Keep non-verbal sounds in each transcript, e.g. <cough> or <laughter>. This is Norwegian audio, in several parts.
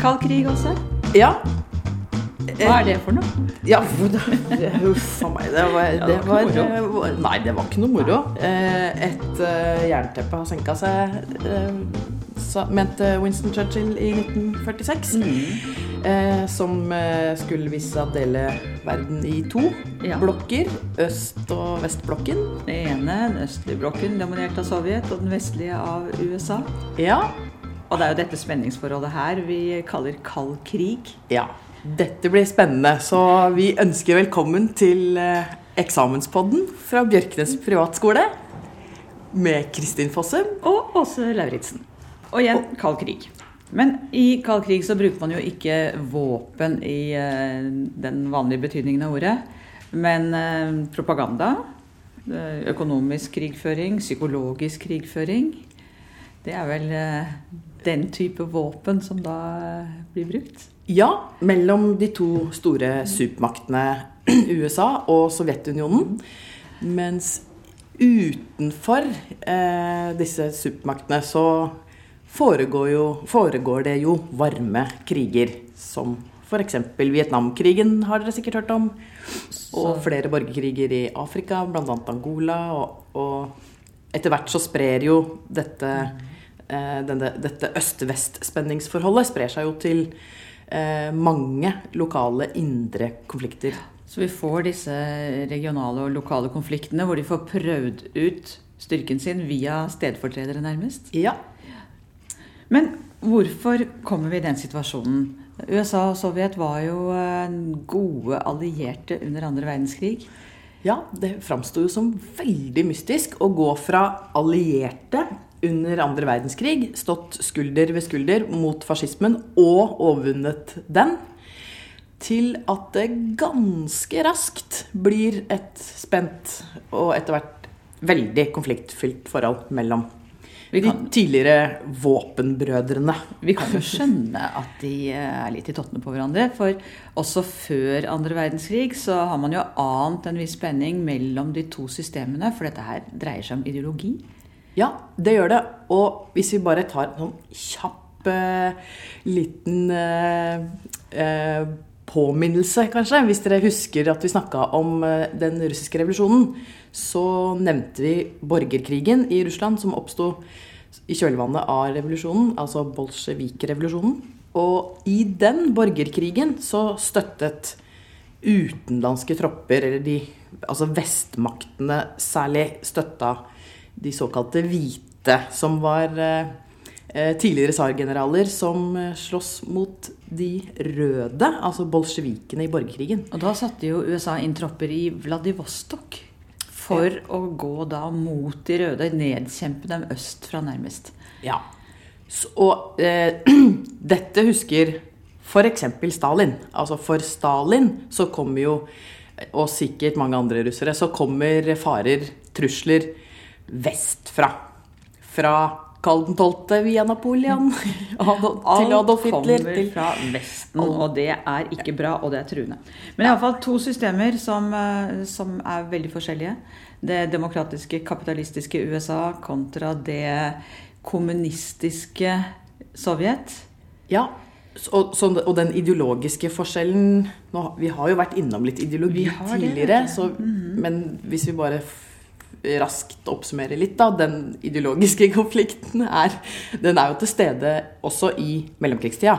Kald krig også? Ja. Hva er det for noe? Ja, Huff a meg. Det var, det var, det var, eh, Nei, det var ikke noe moro. Eh, Et eh, jernteppe har senka seg, mente Winston Churchill i 1946. Mm. Som skulle vise seg å dele verden i to Ja. blokker. Øst- og vestblokken. Den ene, den østlige blokken, dominert av Sovjet, og den vestlige av USA. Ja. Og det er jo dette spenningsforholdet her vi kaller kald krig. ja. Dette blir spennende, så vi ønsker velkommen til eh, eksamenspodden fra Bjørknes privatskole med Kristin Fossum. Og Åse Lauritzen. Og igjen kald krig. Men i kald krig så bruker man jo ikke våpen i eh, den vanlige betydningen av ordet. Men eh, propaganda, økonomisk krigføring, psykologisk krigføring. Det er vel den type våpen som da eh, blir brukt. Ja, mellom de to store supermaktene <clears throat> USA og Sovjetunionen. Mens utenfor eh, disse supermaktene så foregår, jo, foregår det jo varme kriger. Som f.eks. Vietnamkrigen har dere sikkert hørt om. Og flere borgerkriger i Afrika, bl.a. Angola. Og, og etter hvert så sprer jo dette, denne, dette øst-vest-spenningsforholdet sprer seg jo til eh, mange lokale indre konflikter. Så vi får disse regionale og lokale konfliktene hvor de får prøvd ut styrken sin via stedfortredere, nærmest. Ja. Men hvorfor kommer vi i den situasjonen? USA og Sovjet var jo eh, gode allierte under andre verdenskrig. ja, det framsto jo som veldig mystisk å gå fra allierte under andre verdenskrig, stått skulder ved skulder mot fascismen og overvunnet den, til at det ganske raskt blir et spent og etter hvert veldig konfliktfylt forhold mellom de tidligere våpenbrødrene. vi kan jo skjønne at de eh, er litt i tottene på hverandre. For også før andre verdenskrig så har man jo ant en viss spenning mellom de to systemene. For dette her dreier seg om ideologi. Ja, det gjør det. Og hvis vi bare tar en sånn kjapp eh, liten eh, eh, påminnelse, kanskje. Hvis dere husker at vi snakka om eh, den russiske revolusjonen, så nevnte vi borgerkrigen i Russland som oppsto i kjølvannet av revolusjonen, altså bolsjevikrevolusjonen. Og i den borgerkrigen så støttet utenlandske tropper, eller de Altså vestmaktene særlig, støtta de såkalte hvite, som var eh, eh, tidligere tsargeneraler som slåss mot de røde, altså bolsjevikene i borgerkrigen. Og da satte jo USA inn tropper i Vladivostok for å gå da mot de røde, nedkjempe dem øst fra nærmest. Ja. Så, og eh, <clears throat> dette husker f.eks. Stalin. Altså for Stalin så kommer jo, og sikkert mange andre russere, så kommer farer, trusler, vestfra. Fra Karl 12. via Napoleon <laughs> Adolf, til Adolf Hitler. Alt kommer fra Vesten, og det er ikke bra, og det er truende. Men iallfall to systemer som, eh, som er veldig forskjellige. Det demokratiske, kapitalistiske USA kontra det kommunistiske Sovjet. ja, og, så, og den ideologiske forskjellen nå, Vi har jo vært innom litt ideologi tidligere, det, tidligere, mm -hmm. men hvis vi bare raskt oppsummerer litt, da. Den ideologiske <laughs> konflikten er, den er jo til stede også i mellomkrigstida.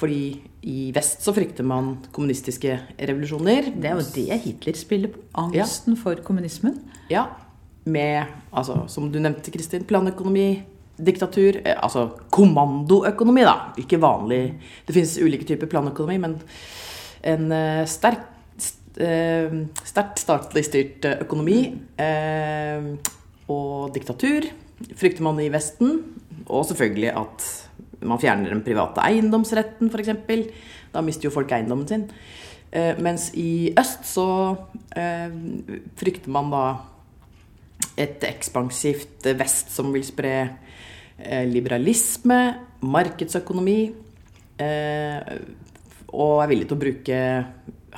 Fordi i vest så frykter man kommunistiske revolusjoner. Det er jo det Hitler spiller på. Angsten for kommunismen. Ja, med, altså, som du nevnte, Kristin, planøkonomi, diktatur, eh, altså kommandoøkonomi, da. Ikke vanlig Det finnes ulike typer planøkonomi, men en eh, sterk st- sterkt statlig styrt eh, økonomi eh, og diktatur frykter man i Vesten. Og selvfølgelig at man fjerner den private eiendomsretten, f.eks. Da mister jo folk eiendommen sin. Eh, mens i øst så eh, frykter man da et ekspansivt vest som vil spre eh, liberalisme, markedsøkonomi, eh, og er villig til å bruke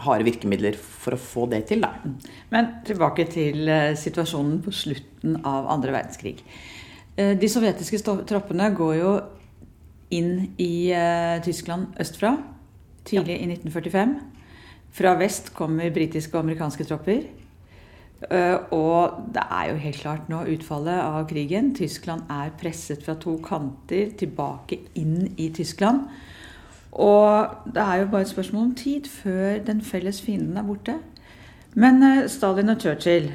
harde virkemidler for å få det til, da. Men tilbake til eh, situasjonen på slutten av andre verdenskrig. Eh, De sovjetiske troppene går jo inn i eh, Tyskland østfra tidlig i 1945. Fra vest kommer britiske og amerikanske tropper. Og det er jo helt klart nå utfallet av krigen. Tyskland er presset fra to kanter tilbake inn i Tyskland. Og det er jo bare et spørsmål om tid før den felles fienden er borte. Men eh, Stalin og Churchill,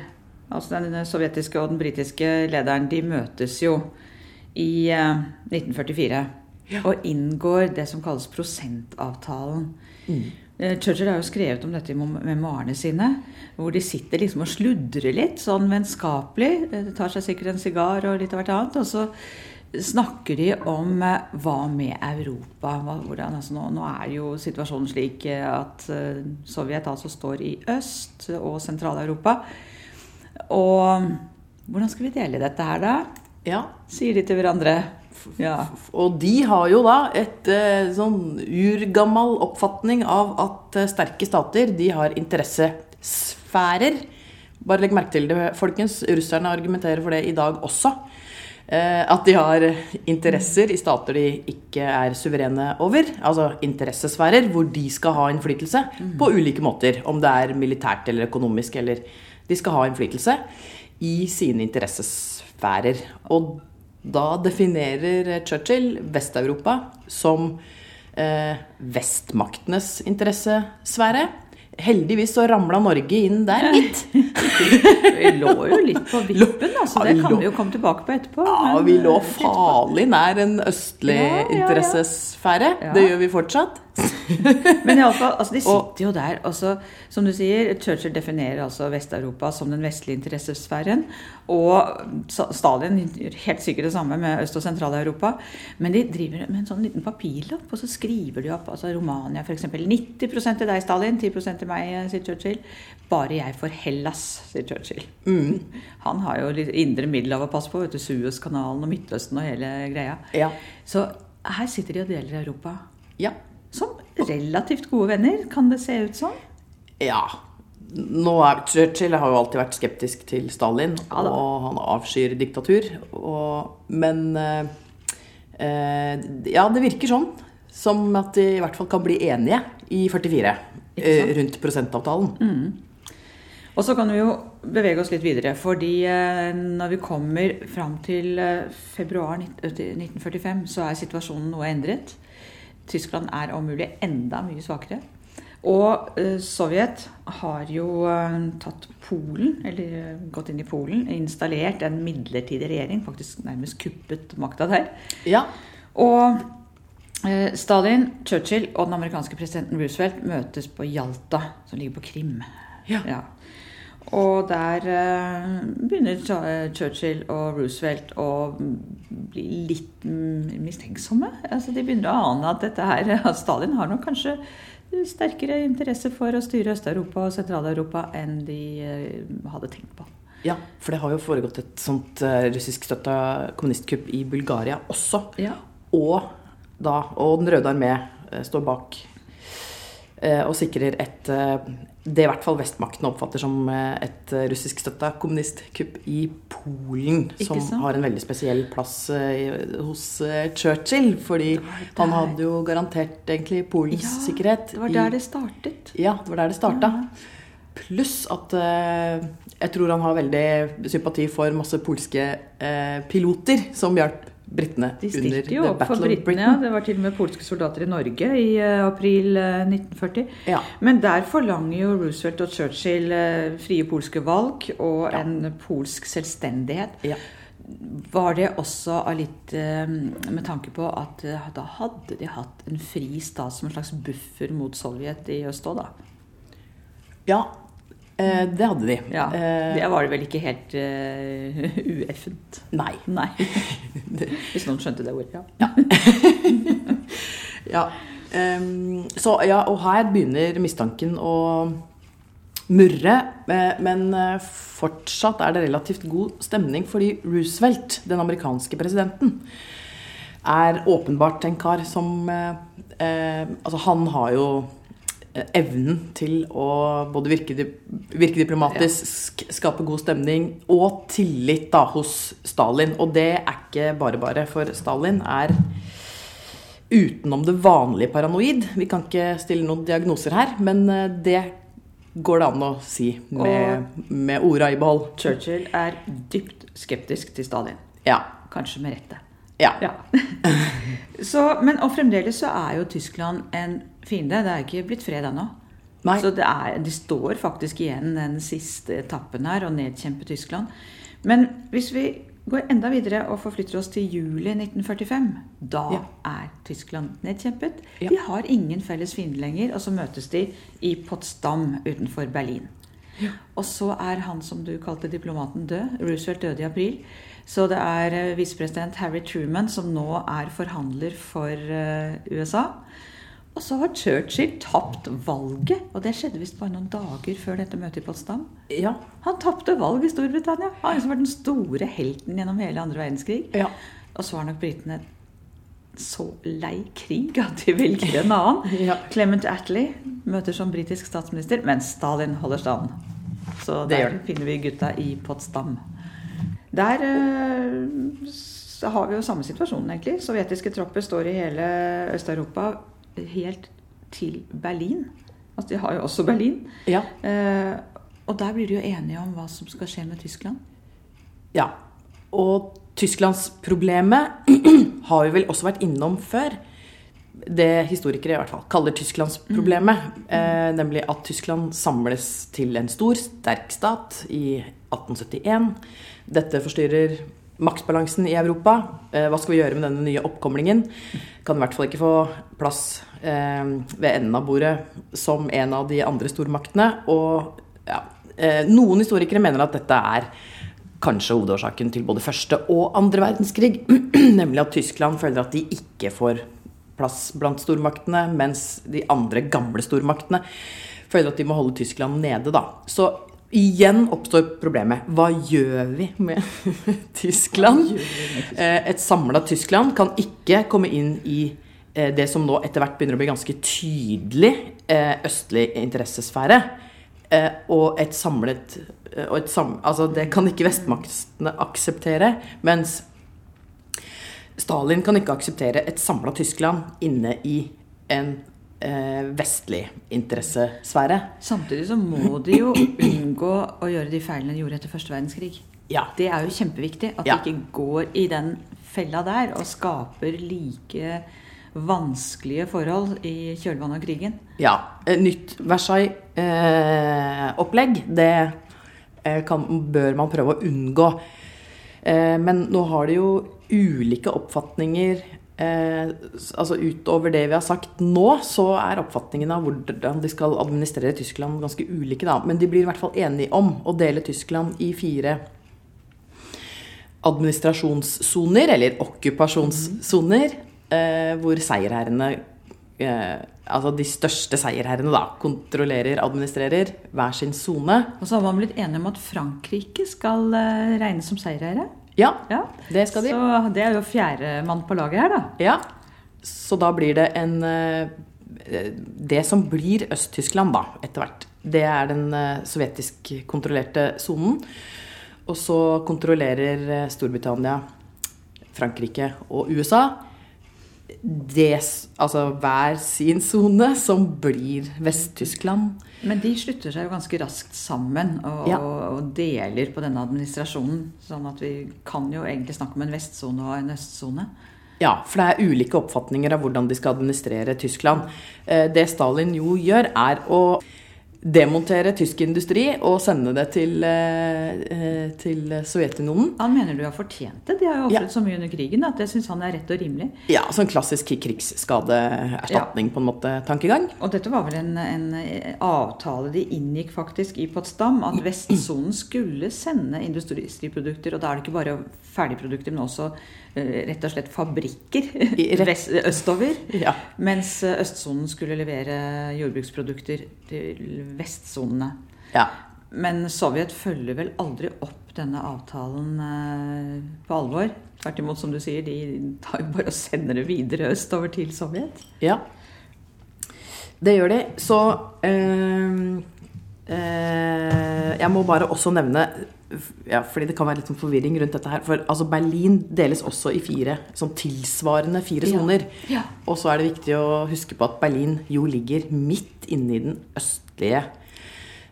altså den sovjetiske og den britiske lederen, de møtes jo i 1944. Ja. Og inngår det som kalles prosentavtalen. Mm. Eh, Churchill har jo skrevet om dette i memoarene sine, hvor de sitter liksom og sludrer litt, sånn vennskapelig. Eh, tar seg sikkert en sigar og litt av hvert annet. Og så snakker de om eh, hva med Europa? Hvordan, altså nå, nå, er jo situasjonen slik at Sovjet altså står i Øst- og Sentral-Europa. Og hvordan skal vi dele dette her, da? Ja. Sier de til hverandre. Ja. Og de har jo da et eh, sånn urgammal oppfatning av at eh, sterke stater de har interessesfærer. Bare legg merke til det, folkens. Russerne argumenterer for det i dag også. Eh, at de har interesser i stater de ikke er suverene over. Altså interessesfærer hvor de skal ha innflytelse på ulike måter. Om det er militært eller økonomisk eller De skal ha innflytelse i sine interessesfærer. Og da definerer Churchill Vest-Europa som eh, vestmaktenes interessesfære. Heldigvis så ramla Norge inn der, gitt. <laughs> vi lå jo litt på vippen, altså. Det kan vi jo komme tilbake på etterpå. Ja, vi lå eh, farlig nær en østlig ja, ja, ja. interessesfære. Det gjør vi fortsatt. <laughs> Men iallfall, altså de sitter jo der. Altså, som du sier, Churchill definerer altså Vest-Europa som den vestlige interessesfæren. Og Stalin gjør helt sikkert det samme med Øst- og Sentral-Europa. Men de driver med en sånn liten papirlapp, og så skriver de opp altså Romania f.eks. 90% til deg, Stalin. 10% til meg, sier Churchill. Bare jeg får Hellas, sier Churchill. Mm. Han har jo litt indre Middelhavet å passe på. vet du, Suezkanalen og Midtøsten og hele greia. Ja. Så her sitter de og deler Europa. Ja som relativt gode venner, kan det se ut som? Ja. Nå er, Churchill har jo alltid vært skeptisk til Stalin, ja, og han avskyr diktatur. Og, men eh, eh, Ja, det virker sånn. Som at de i hvert fall kan bli enige i 44 eh, rundt prosentavtalen. Mm. Og så kan vi jo bevege oss litt videre. fordi eh, når vi kommer fram til eh, februar 1945, så er situasjonen noe endret. Tyskland er om mulig enda mye svakere. Og uh, Sovjet har jo uh, tatt Polen, eller uh, gått inn i Polen, installert en midlertidig regjering, faktisk nærmest kuppet makta der. Ja. Og Stalin, Churchill og den amerikanske presidenten Roosevelt møtes på Jalta, som ligger på Krim. Ja. ja. Og der begynner Churchill og Roosevelt å bli litt mistenksomme. Altså, de begynner å ane at dette her, <laughs> at Stalin har nok kanskje sterkere interesse for å styre Øst-Europa og Sentral-Europa enn de uh, hadde tenkt på. Ja, for det har jo foregått et sånt uh, russiskstøtta kommunistkupp i Bulgaria også. Ja. Og, da, og Den røde armé står bak og sikrer et det i hvert fall vestmaktene oppfatter som eh, et eh, russiskstøtta kommunistkupp i Polen. Som har en veldig spesiell plass eh, hos Churchill. Fordi han hadde jo garantert egentlig Polens ja, sikkerhet. Det var der det startet. Ja, det var der det starta. Ja. Pluss at jeg tror han har veldig sympati for masse polske piloter som hjalp britene de under jo opp for britene, ja. Det var til og med polske soldater i Norge i uh, april uh, eh, 1940. Ja. Men der forlanger jo Roosevelt og Churchill uh, frie polske valg og ja. en polsk selvstendighet. Ja. Var det også litt med tanke på at da hadde de hatt en fri stat som en slags buffer mot Sovjet i øst òg, da? Ja, det hadde de. Ja, eh, det var det vel ikke helt uh, <laughs> ueffent? Nei. nei. <laughs> Hvis noen skjønte det ordet, ja. ja. <laughs> Um, så ja, og her begynner mistanken å murre. Men fortsatt er det relativt god stemning, fordi Roosevelt, den amerikanske presidenten, er åpenbart en kar som eh, Altså, han har jo evnen til å både virke, virke diplomatisk, ja. skape god stemning og tillit da hos Stalin. Og det er ikke bare bare, for Stalin er utenom det vanlige paranoid. Vi kan ikke stille noen diagnoser her, men eh, det går det an å si med, med orda i behold. Churchill er dypt skeptisk til Stalin. Ja. Kanskje med rette. Ja. Ja. <laughs> så, men, og fremdeles så er jo Tyskland en fiende. Det er ikke blitt fred ennå. Så det er, de står faktisk igjen den siste etappen her, å nedkjempe Tyskland. Men hvis vi går enda videre og forflytter oss til juli 1945, da Ja. er Tyskland nedkjempet. Ja. De har ingen felles fiende lenger, og så møtes de i Potsdam utenfor Berlin. Og så er han som du kalte diplomaten død. Roosevelt døde i april. Så det er eh, visepresident Harry Truman som nå er forhandler for eh, USA. Og så har Churchill tapt valget, og det skjedde visst bare noen dager før dette møtet i Potsdam. Ja. Han tapte valget i Storbritannia. Han har liksom vært den store helten gjennom hele andre verdenskrig. Ja. Og så var nok britene så lei krig at de velger en annen. <laughs> Ja. Clement Attlee møter som britisk statsminister, mens Stalin holder stand. Så der det. finner vi gutta i Potsdam. Der eh, har vi jo samme situasjonen, egentlig. Sovjetiske tropper står i hele Øst-Europa helt til Berlin. Altså, de har jo også Berlin. Ja. Eh, og der blir de jo enige om hva som skal skje med Tyskland. ja. Og Tysklandsproblemet <clears throat> har vi vel også vært innom før. Det historikere i hvert fall kaller Tysklandsproblemet. Eh, nemlig at Tyskland samles til en stor, sterk stat i 1871. Dette forstyrrer maktbalansen i Europa. Eh, hva skal vi gjøre med denne nye oppkomlingen? Kan i hvert fall ikke få plass eh, ved enden av bordet som en av de andre stormaktene. Og ja, eh, noen historikere mener at dette er kanskje hovedårsaken til både første og andre verdenskrig. <clears throat> Nemlig at Tyskland føler at de ikke får plass blant stormaktene, mens de andre gamle stormaktene føler at de må holde Tyskland nede, da. Så igjen oppstår problemet. Hva gjør vi med <laughs> Tyskland? Eh, Et samla Tyskland kan ikke komme inn i eh, det som nå etter hvert begynner å bli ganske tydelig eh, østlig interessesfære. Og et samlet og et sam, Altså, det kan ikke vestmaktene akseptere. Mens Stalin kan ikke akseptere et samla Tyskland inne i en eh, vestlig interessesfære. Samtidig så må de jo unngå å gjøre de feilene de gjorde etter første verdenskrig. Ja. Det er jo kjempeviktig at Ja. de ikke går i den fella der og skaper like vanskelige forhold i kjølvannet av krigen. Ja. Nytt Versailles-opplegg, det eh, kan, bør man prøve å unngå. Eh, men nå har de jo ulike oppfatninger eh, altså Utover det vi har sagt nå, så er oppfatningene av hvordan de skal administrere Tyskland ganske ulike. Da. Men de blir i hvert fall enige om å dele Tyskland i fire administrasjonssoner, eller okkupasjonssoner, eh, hvor seierherrene eh, Altså de største seierherrene, da, kontrollerer, administrerer hver sin sone. Og så har man blitt enige om at Frankrike skal eh, regnes som seierherre. Ja, Ja. det skal de. Så det er jo fjerdemann på laget her, da. Ja. Så da blir det en eh, Det som blir Øst-Tyskland, da, etter hvert, det er den eh, sovjetisk kontrollerte sonen. Og så kontrollerer eh, Storbritannia, Frankrike og USA det, altså hver sin sone, som blir Vest-Tyskland. Men de slutter seg jo ganske raskt sammen og, Ja. og deler på denne administrasjonen. Sånn at vi kan jo egentlig snakke om en vestsone og en østsone. Ja, for det er ulike oppfatninger av hvordan de skal administrere Tyskland. Eh, Det Stalin jo gjør, er å demontere tysk industri og sende det til, eh, eh, til Sovjetunionen. Han mener du har fortjent det. De har jo ofret Ja. så mye under krigen at det syns han er rett og rimelig. Ja, sånn klassisk krigsskadeerstatning på en måte tankegang. Og dette var vel en, en avtale de inngikk faktisk i Potsdam, at Vestsonen skulle sende industriprodukter, og da er det ikke bare ferdigprodukter, men også eh, rett og slett fabrikker I rett- <laughs> østover. Ja. Mens eh, østsonen skulle levere jordbruksprodukter til vestsonene. ja. Men Sovjet følger vel aldri opp denne avtalen eh, på alvor. Tvert imot, som du sier, de tar jo bare og sender det videre østover til Sovjet. Ja. Det gjør de. Så øh, øh, Jeg må bare også nevne ja, fordi det kan være litt sånn forvirring rundt dette her. For altså, Berlin deles også i fire sånn tilsvarende fire Ja. soner. Ja. Og så er det viktig å huske på at Berlin jo ligger midt inne i den østlige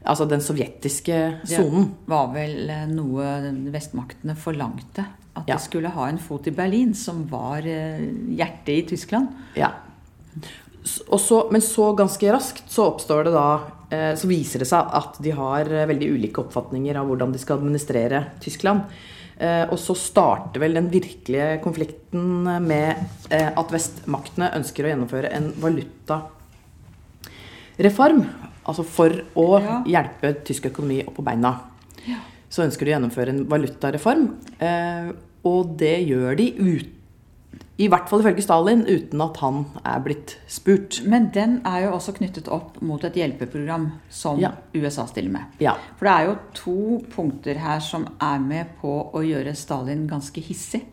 Altså den sovjetiske sonen. Det var vel eh, noe vestmaktene forlangte. At Ja. de skulle ha en fot i Berlin, som var eh, hjertet i Tyskland. Ja. Og så, men så ganske raskt så oppstår det da Så viser det seg at de har eh, veldig ulike oppfatninger av hvordan de skal administrere Tyskland. Eh, og så starter vel den virkelige konflikten med eh, at vestmaktene ønsker å gjennomføre en valutareform. Altså for å Ja. hjelpe tysk økonomi opp på beina. Så ønsker de å gjennomføre en valutareform. Eh, og det gjør de uten i hvert fall ifølge Stalin, uten at han er blitt spurt. Men den er jo også knyttet opp mot et hjelpeprogram som Ja. USA stiller med. Ja. For det er jo to punkter her som er med på å gjøre Stalin ganske hissig.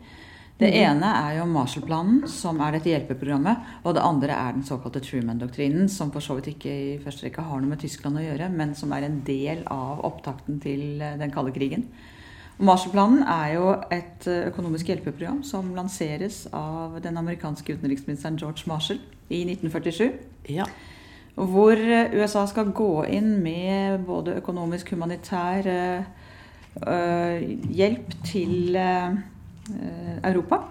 Det mm. ene er jo Marshall-planen, som er dette hjelpeprogrammet. Og det andre er den såkalte Truman-doktrinen, som for så vidt ikke i første rekke har noe med Tyskland å gjøre, men som er en del av opptakten til eh, den kalde krigen. Marshall-planen er jo et eh, økonomisk hjelpeprogram som lanseres av den amerikanske utenriksministeren George Marshall i 1947. ja. Hvor eh, USA skal gå inn med både økonomisk, humanitær eh, hjelp til eh, Europa.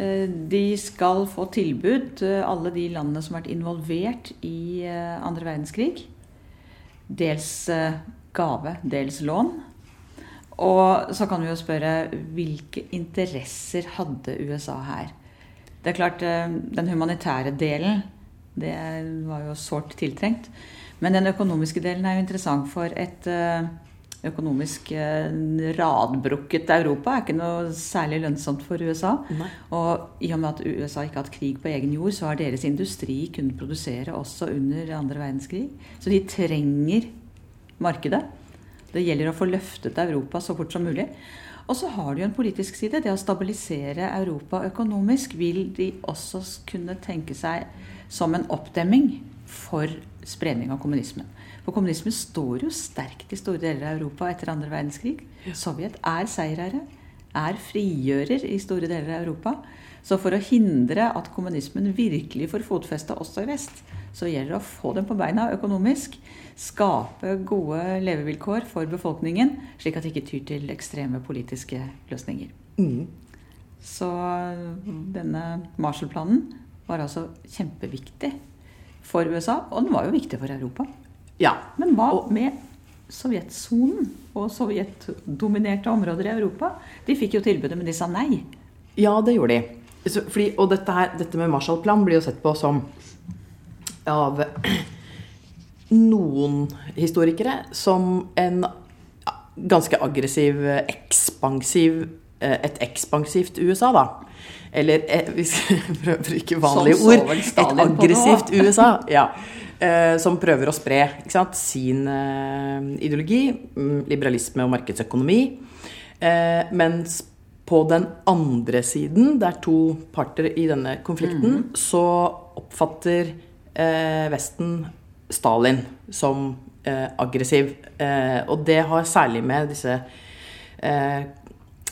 De skal få tilbud, alle de landene som har vært involvert i andre verdenskrig. Dels gave, dels lån. Og så kan vi jo spørre hvilke interesser hadde USA her? Det er klart, eh, den humanitære delen, det var jo sårt tiltrengt. Men den økonomiske delen er jo interessant for et eh, økonomisk eh, radbrukket Europa. er ikke noe særlig lønnsomt for USA. Nei. Og i og med at USA ikke har hatt krig på egen jord, så har deres industri kunnet produsere også under andre verdenskrig. Så de trenger markedet. Det gjelder å få løftet Europa så fort som mulig. Og så har du jo en politisk side. Det å stabilisere Europa økonomisk vil de også kunne tenke seg som en oppdemming for spredning av kommunismen. For kommunismen står jo sterkt i store deler av Europa etter andre verdenskrig. Sovjet er seierherre, er frigjører i store deler av Europa. Så for å hindre at kommunismen virkelig får fotfeste også i vest, så gjelder det å få dem på beina økonomisk. Skape gode levevilkår for befolkningen, slik at det ikke tyr til ekstreme politiske løsninger. Mm. Så denne Marshall-planen var altså kjempeviktig for USA, og den var jo viktig for Europa. Ja. Men hva med Sovjetsonen og sovjetdominerte områder i Europa? De fikk jo tilbudet, men de sa nei. Ja, det gjorde de. Så, fordi, og dette, her, dette med Marshall-plan blir jo sett på som av noen historikere som en ganske aggressiv, ekspansiv eh, Et ekspansivt USA, da. Eller hvis <laughs> vi skal prøve bruke vanlige ord. Et aggressivt USA. Ja. Eh, som prøver å spre sant, sin eh, ideologi, mm, liberalisme og markedsøkonomi. Eh, mens på den andre siden, det er to parter i denne konflikten, så oppfatter eh, Vesten Stalin som eh, aggressiv. Eh, og det har særlig med disse eh,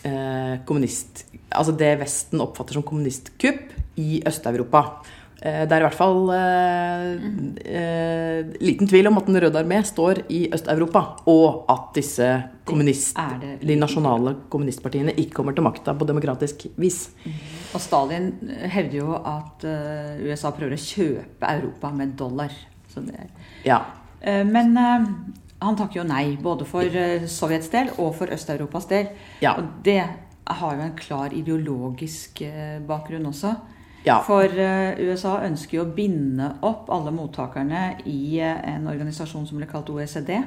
eh, kommunist... Altså det Vesten oppfatter som kommunistkupp i Øst-Europa. Eh, det er i hvert fall eh, eh, liten tvil om at Den røde armé står i Øst-Europa, og at disse kommunist, de nasjonale kommunistpartiene ikke kommer til makta på demokratisk vis. Og Stalin hevder jo at USA prøver å kjøpe Europa med dollar. Så det, Ja. Eh, men eh, han takker jo nei, både for eh, Sovjets del og for Øst-Europas del. Ja. Og det har jo en klar ideologisk bakgrunn også. Ja. For USA ønsker jo å binde opp alle mottakerne i en organisasjon som ble kalt OECD.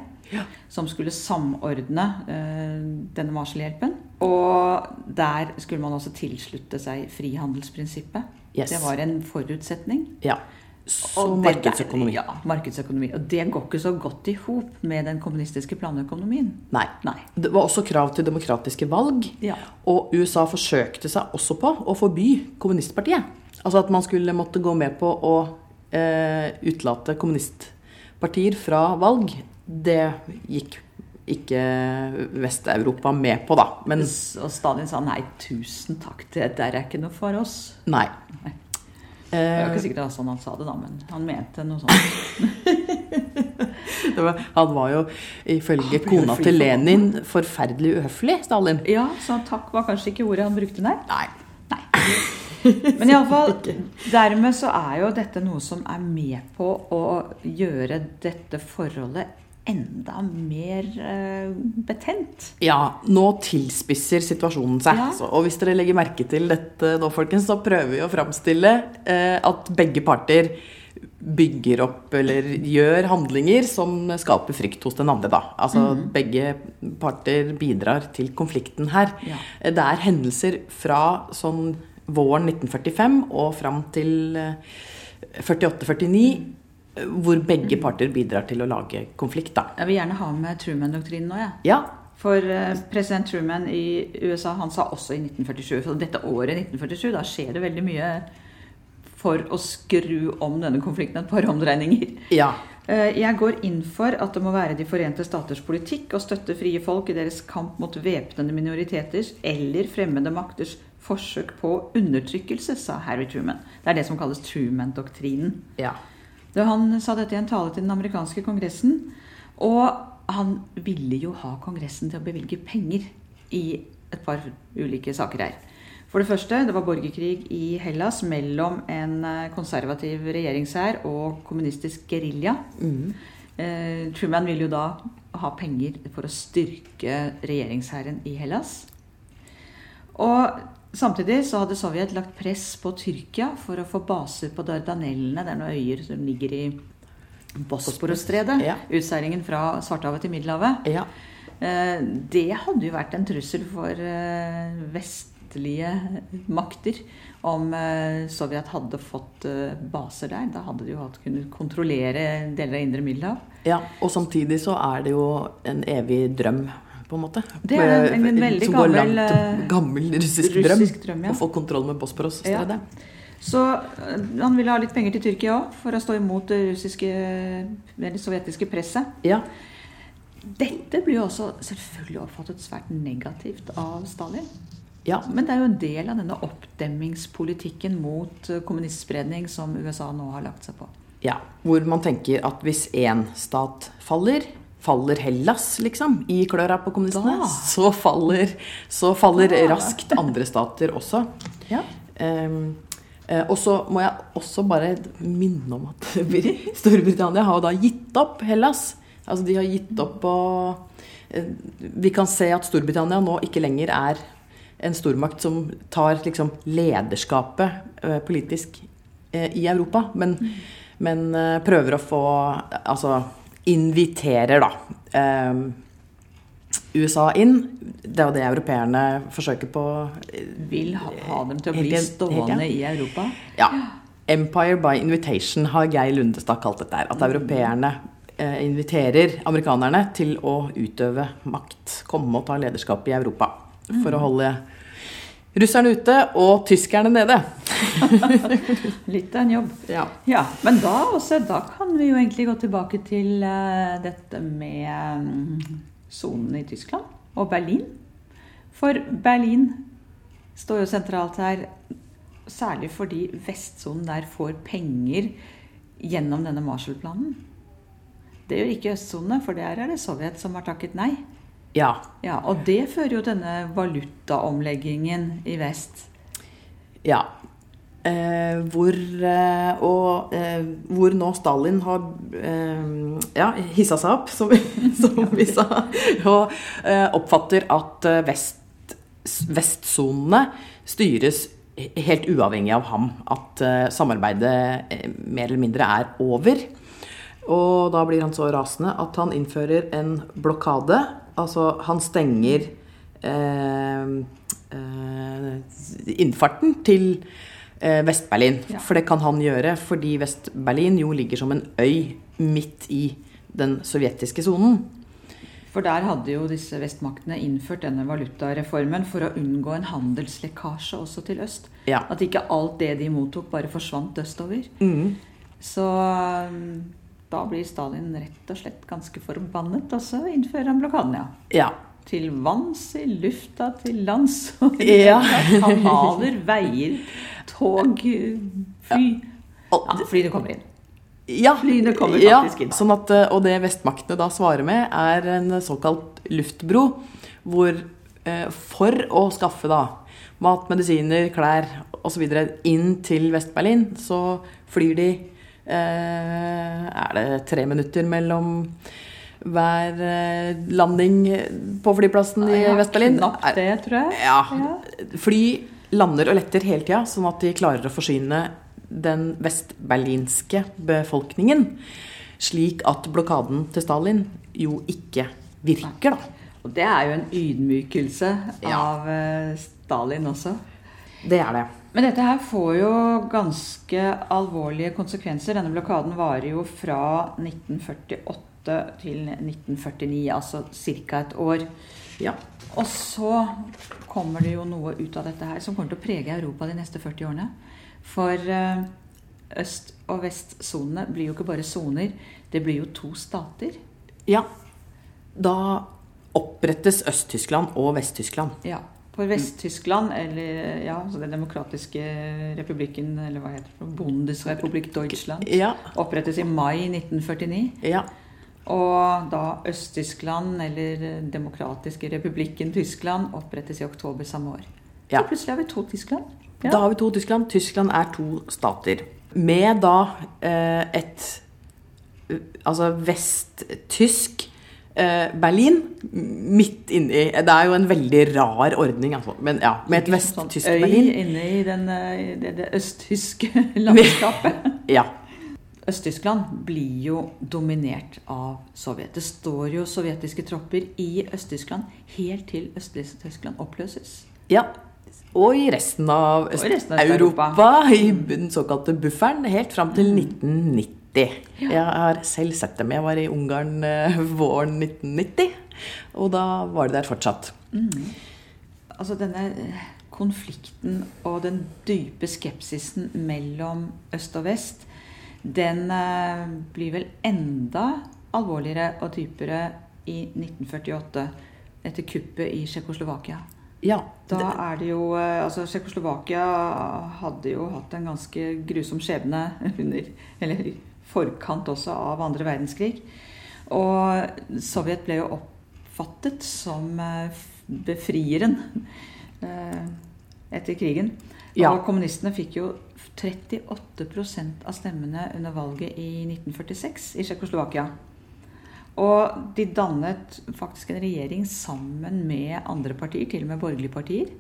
Som skulle samordne denne Marshall-hjelpen. Og der skulle man også tilslutte seg frihandelsprinsippet. Yes. Det var en forutsetning. ja. Og markedsøkonomi. Der, ja, markedsøkonomi. Og det går ikke så godt i hop med den kommunistiske planøkonomien. Nei. Nei. Det var også krav til demokratiske valg. Ja. Og USA forsøkte seg også på å forby kommunistpartiet. Altså at man skulle måtte gå med på å eh, utelate kommunistpartier fra valg. Det gikk ikke Vest-Europa med på, da. Men Og Stalin sa nei, tusen takk, det der er ikke noe for oss. nei. Nei. Det var Eh, ikke sikkert det var sånn han sa det, da, men han mente noe sånt. <laughs> det var, han var jo ifølge kona til. Lenin forferdelig uhøflig, Stalin. Ja, så takk var kanskje ikke ordet han brukte der. Nei. Men iallfall, dermed så er jo dette noe som er med på å gjøre dette forholdet enda mer eh, betent. Ja, nå tilspisser situasjonen seg. Ja. Så, og hvis dere legger merke til dette nå, folkens, så prøver vi å framstille eh, at begge parter bygger opp eller gjør handlinger som skaper frykt hos den andre, da. Altså begge parter bidrar til konflikten her. Ja. Eh, Det er hendelser fra sånn våren 1945 og fram til eh, 48-49 hvor begge parter bidrar til å lage konflikt, da. Jeg vil gjerne ha med Truman-doktrinen nå, Ja. Ja, For eh, president Truman i USA han sa også i 1947 For dette året 1947, da skjer det veldig mye for å skru om denne konflikten et par omdreininger. ja. Eh, Jeg går inn for at det må være De forente staters politikk å støtte frie folk i deres kamp mot væpnede minoriteters eller fremmede makters forsøk på undertrykkelse, sa Harry Truman. Det er det som kalles Truman-doktrinen. ja. Han sa dette i en tale til den amerikanske kongressen. Og han ville jo ha kongressen til å bevilge penger i et par ulike saker her. For det første, det var borgerkrig i Hellas mellom en eh, konservativ regjeringshær og kommunistisk gerilja. Mm. Eh, Truman ville jo da ha penger for å styrke regjeringshæren i Hellas. Og samtidig så hadde Sovjet lagt press på Tyrkia for å få baser på Dardanellene. Det er noen øyer som ligger i Bosporosstredet. Ja. Utseilingen fra Svartehavet til Middelhavet. ja. Eh, Det hadde jo vært en trussel for eh, vestlige makter om eh, Sovjet hadde fått baser der. Da hadde de jo hatt kunnet kontrollere deler av indre Middelhav. Ja, og samtidig så er det jo en evig drøm, på en måte. Det er en- en veldig Som går gammel, langt, eh, gammel russisk, russisk drøm, ja. Å få kontroll med Bosporos-stredet. Så eh, han ville ha litt penger til Tyrkia òg, for å stå imot det russiske, det sovjetiske presset. Ja. Dette blir jo også selvfølgelig oppfattet svært negativt av Stalin. ja. Men det er jo en del av denne oppdemmingspolitikken mot eh, kommunistspredning som USA nå har lagt seg på. Ja, hvor man tenker at hvis én stat faller, faller Hellas liksom i klørne på kommunistene, Da. så faller, så faller Da. raskt andre stater også. Ja. Eh, og så må jeg også bare minne om at <laughs> Storbritannia har jo da gitt opp Hellas. Altså de har gitt opp på eh, Vi kan se at Storbritannia nå ikke lenger er en stormakt som tar liksom lederskapet eh, politisk i Europa, men, men eh, prøver å få Altså inviterer, da. eh, USA inn. Det er jo det europeerne forsøker på. eh, Vil ha, ha dem til å bli stående i Europa. Ja. Empire by invitation har Geir Lundestad kalt dette her. At europeerne eh, inviterer amerikanerne til å utøve makt. Komme og ta lederskap i Europa. For å holde russerne ute og tyskerne nede. <laughs> Litt av en jobb. Ja. Ja, Men da, også, da kan vi jo egentlig gå tilbake til uh, dette med sonen um, i Tyskland og Berlin. For Berlin står jo sentralt her, særlig fordi vestsonen der får penger gjennom denne Marshall-planen. Det gjør ikke østsonene, for der er det Sovjet som har takket nei. Ja. Ja, Og det fører jo denne valutaomleggingen i vest. Ja. Eh, hvor, eh, og, eh, hvor nå Stalin har eh, ja, hissa seg opp, som, <laughs> som vi sa, og eh, oppfatter at eh, vest, vestsonene styres helt uavhengig av ham. At samarbeidet mer eller mindre er over. Og da blir han så rasende at han innfører en blokade. Altså, han stenger eh, eh, innfarten til eh, Vest-Berlin. Ja. For det kan han gjøre fordi Vest-Berlin jo ligger som en øy midt i den sovjetiske sonen. For der hadde jo disse vestmaktene innført denne valutareformen for å unngå en handelslekkasje også til øst. Ja. At ikke alt det de mottok, bare forsvant østover. Mm. Så da blir Stalin rett og slett ganske forbannet, og så innfører han blokaden, ja. Ja. Til vanns, i lufta, til lands. Ja. Kanaler, veier, tog, fly. Og Ja, flyene kommer inn. Ja, Flyene kommer faktisk inn. Sånn at, eh, og det vestmaktene da svarer med, er en såkalt luftbro. Hvor eh, for å skaffe da mat, medisiner, klær osv. inn til Vest-Berlin, så flyr de eh, Er det tre minutter mellom hver eh, landing på flyplassen i Vest-Berlin? Knapt det, tror jeg. Ja. Fly lander og letter hele tida, sånn at de klarer å forsyne den vestberlinske befolkningen. Slik at blokaden til Stalin jo ikke virker, da. Og det er jo en ydmykelse av eh, Stalin også. Det er det. Men dette her får jo ganske alvorlige konsekvenser. Denne blokaden varer jo fra 1948 til 1949, altså ca. et år. Ja. Og så kommer det jo noe ut av dette her som kommer til å prege Europa de neste 40 årene. For eh, øst- og vestsonene blir jo ikke bare soner, det blir jo to stater. ja. Da opprettes Øst-Tyskland og Vest-Tyskland. Ja, For Vest-Tyskland, eller ja, så Den demokratiske republikken, eller hva heter det, Bundesrepublik Deutschland, Ja. opprettes i mai 1949. ja. Og da Øst-Tyskland, eller Demokratiske republikken Tyskland, opprettes i oktober samme år. Ja. Så plutselig har vi to Tyskland. Ja. Da har vi to Tyskland. Tyskland er to stater. Med da eh, et eh, Altså vesttysk Berlin midt inni Det er jo en veldig rar ordning, altså. Men ja, med et vest-tysk sånn øy inne i den, eh, det, det østtyske <laughs> <laughs> landskapet. Ja. Øst-Tyskland blir jo dominert av Sovjet. Det står jo sovjetiske tropper i Øst-Tyskland helt til Øst-Tyskland oppløses. ja. Og i resten av Og i resten av Øst-Europa, Europa. i den såkalte bufferen, helt fram til 1990. Jeg har selv sett dem. Jeg var i Ungarn eh, våren 1990, og da var det der fortsatt. Altså denne eh, konflikten og den dype skepsisen mellom øst og vest, den eh, blir vel enda alvorligere og dypere i 1948, etter kuppet i Tsjekkoslovakia. Ja, Da er det jo Altså, Tsjekkoslovakia hadde jo hatt en ganske grusom skjebne <laughs> under Eller forkant også av andre verdenskrig. Og Sovjet ble jo oppfattet som eh, befrieren eh, etter krigen. Ja. Og kommunistene fikk jo 38% av stemmene under valget i 1946 i Tsjekkoslovakia. Og de dannet faktisk en regjering sammen med andre partier, til og med borgerlige partier.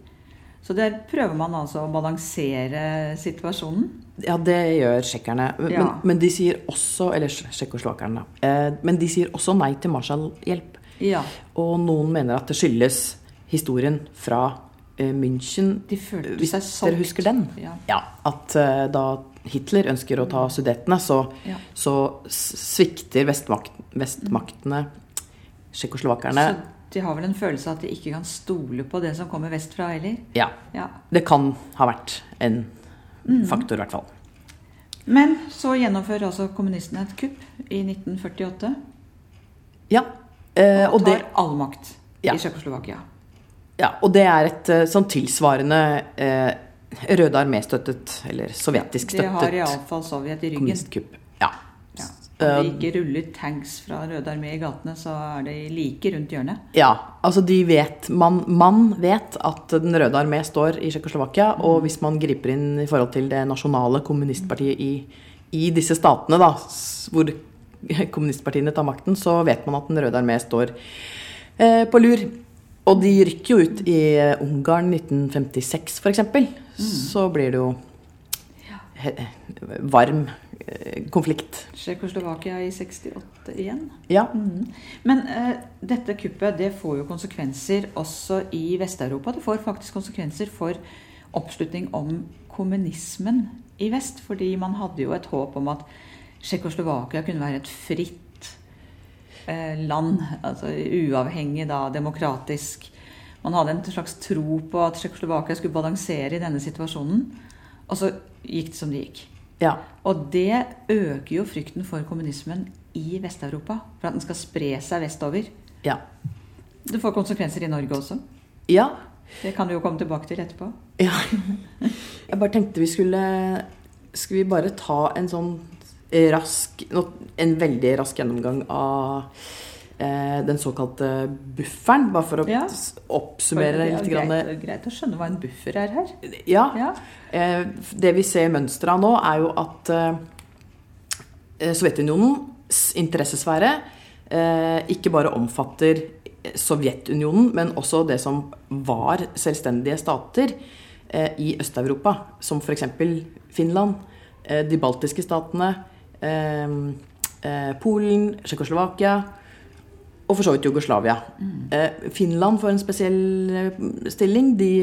Så der prøver man altså å balansere situasjonen. ja, det gjør tsjekkerne. Men, Ja. men de sier også Eller tsjekkoslovakerne, da. Eh, Men de sier også nei til Marshall-hjelp. Ja, Og noen mener at det skyldes historien fra eh, München. De følte Hvis seg solgt. dere husker den? Ja. Ja, At eh, da Hitler ønsker å ta sudettene, så, Ja. så svikter vestmakt, vestmaktene tsjekkoslovakerne. De har vel en følelse av at de ikke kan stole på det som kommer vestfra heller. Ja. Ja. Det kan ha vært en Mm. faktor, i hvert fall. Men så gjennomfører altså kommunistene et kupp i 1948. Ja. Eh, Og og, det, tar all makt Ja. i Tsjekkoslovakia. ja, og det er et eh, sånn tilsvarende eh, Røde armé-støttet, eller sovjetisk Det har støttet iallfall Sovjet i ryggen. kommunistkupp. Eh, det ikke ruller tanks fra Røde armé i gatene, så er de like rundt hjørnet. Ja, altså de vet Man, man vet at Den røde armé står i Tsjekkoslovakia, Mm. og hvis man griper inn i forhold til det nasjonale kommunistpartiet i, i disse statene, da, hvor <laughs> kommunistpartiene tar makten, så vet man at Den røde armé står eh, på lur. Og de rykker jo ut i eh, Ungarn 1956, f.eks. Mm. Så blir det jo varm konflikt. Tsjekkoslovakia i 68 igjen. Ja. Mm. Men uh, dette kuppet det får jo konsekvenser også i Vest-Europa. Det får faktisk konsekvenser for oppslutning om kommunismen i vest. Fordi man hadde jo et håp om at Tsjekkoslovakia kunne være et fritt uh, land. Altså uavhengig, da, demokratisk. Man hadde en slags tro på at Tsjekkoslovakia skulle balansere i denne situasjonen. Og så gikk det som det gikk. Ja. Og det øker jo frykten for kommunismen i Vest-Europa. For at den skal spre seg vestover. Ja. Det får konsekvenser i Norge også. Ja. Det kan vi jo komme tilbake til etterpå. ja. <laughs> Jeg bare tenkte vi skulle Skal vi bare ta en sånn rask En veldig rask gjennomgang av den såkalte bufferen, bare for å Ja. oppsummere Det er litt. jo Grann, greit, greit å skjønne hva en buffer er her. ja. Ja. Eh, det vi ser mønsteret av nå, er jo at eh, Sovjetunionens interessesfære eh, ikke bare omfatter Sovjetunionen, men også det som var selvstendige stater eh, i Øst-Europa, som f.eks. Finland, eh, de baltiske statene, eh, eh, Polen, Tsjekkoslovakia og for så vidt Jugoslavia. Mm. Finland får en spesiell eh, stilling. De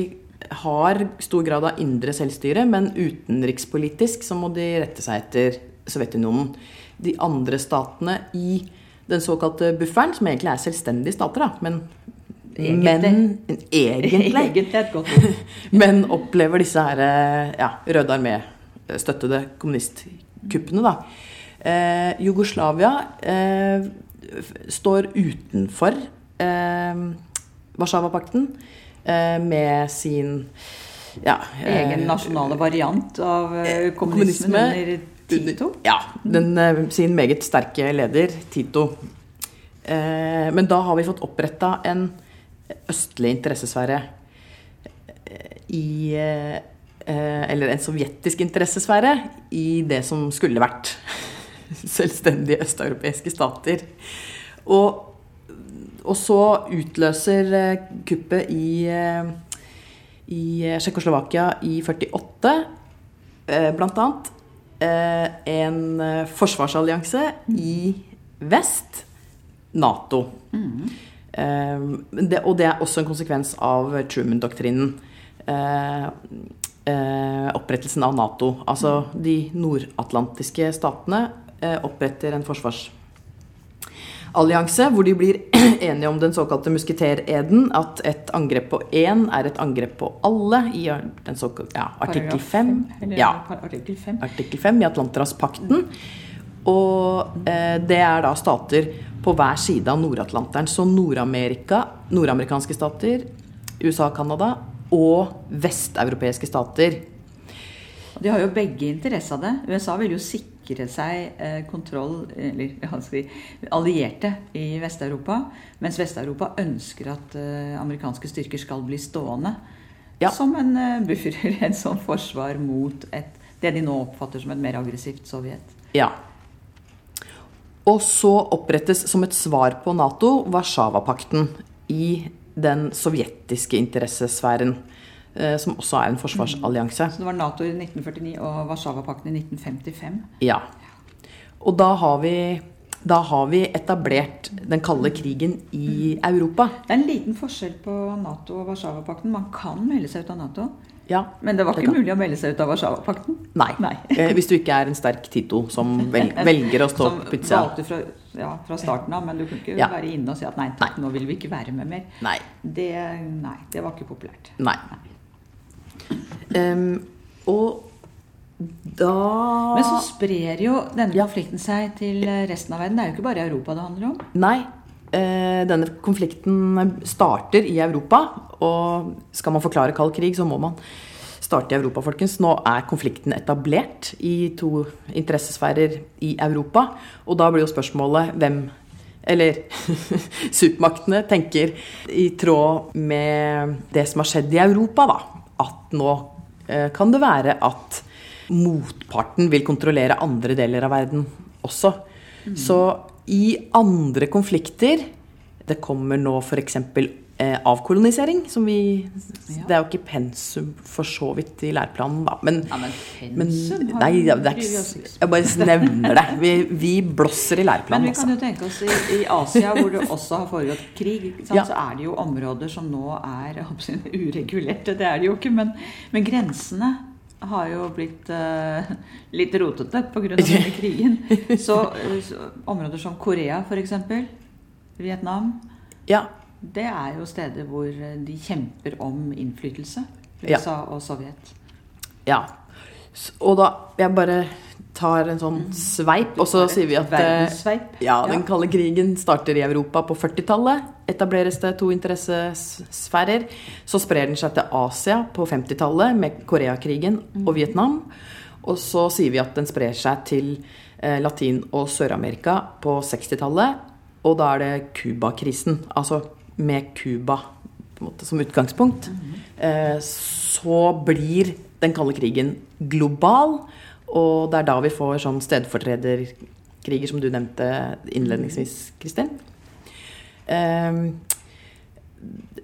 har stor grad av indre selvstyre, men utenrikspolitisk så må de rette seg etter Sovjetunionen. De andre statene i den såkalte bufferen, som egentlig er selvstendige stater, da, men Egentlig. Men, egentlig. <laughs> Egentlig. <laughs> Men opplever disse her, eh, ja, Røde armé-støttede kommunistkuppene, da. Eh, Jugoslavia eh, står utenfor eh, Warszawapakten eh, med sin ja, eh, Egen nasjonale variant av eh, kommunismen kommunisme under Tito. Ja. Den, eh, sin meget sterke leder, Tito. Eh, men da har vi fått oppretta en østlig interessesfære eh, i eh, eh, Eller en sovjetisk interessesfære i det som skulle vært <laughs> selvstendige østeuropeiske stater. Og, og så utløser eh, kuppet i, eh, i Tsjekkoslovakia i 48 bl.a. blant annet eh, en eh, forsvarsallianse i vest, Nato. Mm. det, og det er også en konsekvens av Truman-doktrinen. Opprettelsen av Nato. Altså de nordatlantiske statene oppretter en forsvarsallianse hvor de blir <clears throat> enige om den såkalte musketereden. At et angrep på én er et angrep på alle i den såkalte, ja, artikkel Paragraf 5. Ja, Artikkel 5. i Atlanterhavspakten. Og eh, det er da stater på hver side av Nord-Atlanteren. Så Nord-Amerika, nordamerikanske stater, USA og Canada og vesteuropeiske stater. De har jo begge interesse av det. USA vil jo sikre seg eh, kontroll, eller si, allierte i Vest-Europa. Mens Vest-Europa ønsker at eh, amerikanske styrker skal bli stående. Ja. Som en eh, buffer, <laughs> en sånn forsvar mot et, det de nå oppfatter som et mer aggressivt Sovjet. Ja. Og så opprettes som et svar på Nato Warszawapakten i den sovjetiske interessesfæren. Eh, Som også er en forsvarsallianse. Så det var Nato i 1949 og Warszawapakten i 1955. Ja. Og da har vi da har vi etablert den kalde krigen i Europa. Det er en liten forskjell på Nato og Warszawapakten. Man kan melde seg ut av Nato, Ja. men det var Det ikke kan. mulig å melde seg ut av Warszawapakten. Nei. Nei. Eh, Hvis du ikke er en sterk Tito som <laughs> velger å stå Som på utsida. valgte fra, ja, fra starten av, men du kunne ikke Ja. være inne og si at nei, Nei. nå vil vi ikke være med mer. Nei. Det, nei, det var ikke populært. Nei. Em, og da Men så sprer jo denne konflikten seg til resten av verden. Det er jo ikke bare Europa det handler om. Nei. Eh, denne konflikten starter i Europa, og skal man forklare kald krig, så må man starte i Europa, folkens. Nå er konflikten etablert i to interessesfærer i Europa, og da blir jo spørsmålet hvem eller <laughs> supermaktene tenker i tråd med det som har skjedd i Europa, da. At nå eh, kan det være at motparten vil kontrollere andre deler av verden også. Så i andre konflikter Det kommer nå f.eks. Eh, avkolonisering, som vi Ja. Det er jo ikke pensum for så vidt i læreplanen, da. Men, Ja, men pensum men, Nei, det er ikke Jeg bare nevner det. Vi, vi blåser i Men vi kan altså. jo tenke oss i, i Asia, hvor det også har foregått krig? Ja. så er det jo områder som nå er uregulerte. Det er det jo ikke, men, men grensene har jo blitt uh, litt rotete pga. denne krigen. <laughs> Så, eh, så områder som Korea f.eks., Vietnam, Ja. Det er jo steder hvor eh, de kjemper om innflytelse. Ja. USA og Sovjet. Ja. Og da Jeg bare tar en sånn sveip, og så sier vi at eh, ja, den kalde krigen starter i Europa på 40-tallet. Etableres det to interessesfærer. Så sprer den seg til Asia på 50-tallet med Koreakrigen og Vietnam. Og så sier vi at den sprer seg til eh, Latin- og Sør-Amerika på 60-tallet. Og da er det Cuba-krisen. Altså med Cuba som utgangspunkt. Eh, så blir den kalde krigen global. Og det er da vi får sånn stedfortrederkriger som du nevnte innledningsvis, Kristin. Ehm,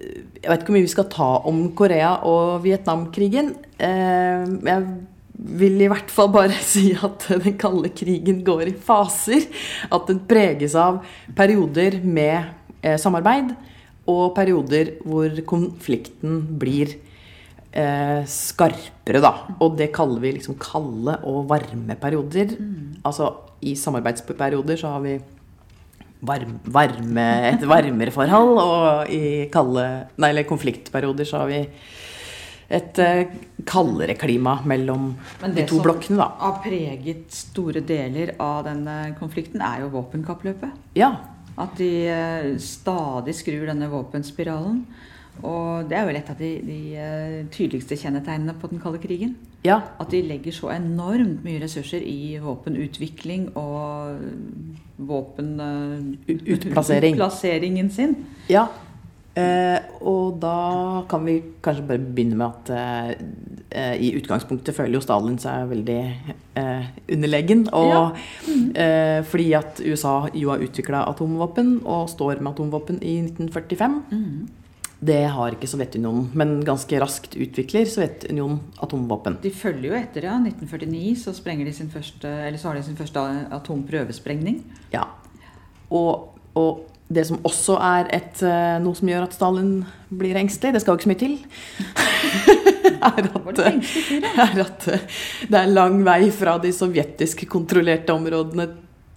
jeg vet ikke hvor mye vi skal ta om Korea- og Vietnamkrigen. Ehm, jeg vil i hvert fall bare <laughs> si at den kalde krigen går i faser. At den preges av perioder med eh, samarbeid og perioder hvor konflikten blir eh, skarpere, da. Og det kaller vi liksom kalde og varme perioder. Altså i samarbeidsperioder så har vi varme, varme, et varmere forhold, og i kalde, nei, eller konfliktperioder så har vi et eh, kaldere klima mellom de det to som blokkene, da. har preget store deler av denne konflikten, er jo våpenkappløpet. Ja. At de eh, stadig skrur denne våpenspiralen. Og det er vel et av de, de eh, tydeligste kjennetegnene på den kalde krigen. Ja. At de legger så enormt mye ressurser i våpenutvikling og våpen... eh, sin. Ja. Eh, og da kan vi kanskje bare begynne med at eh, eh, i utgangspunktet føler jo Stalin seg veldig eh, underlegen. Og, eh, fordi at USA jo har utvikla atomvåpen og står med atomvåpen i 1945. Det har ikke Sovjetunionen, men ganske raskt utvikler Sovjetunionen atomvåpen. De følger jo etter, ja. 1949 så, de sin første, eller så har de sin første atomprøvesprengning. Ja. Og, og det som også er et, eh, noe som gjør at Stalin blir engstelig, det skal jo ikke så mye til, <laughs> er at, er at det er lang vei fra de sovjetisk kontrollerte områdene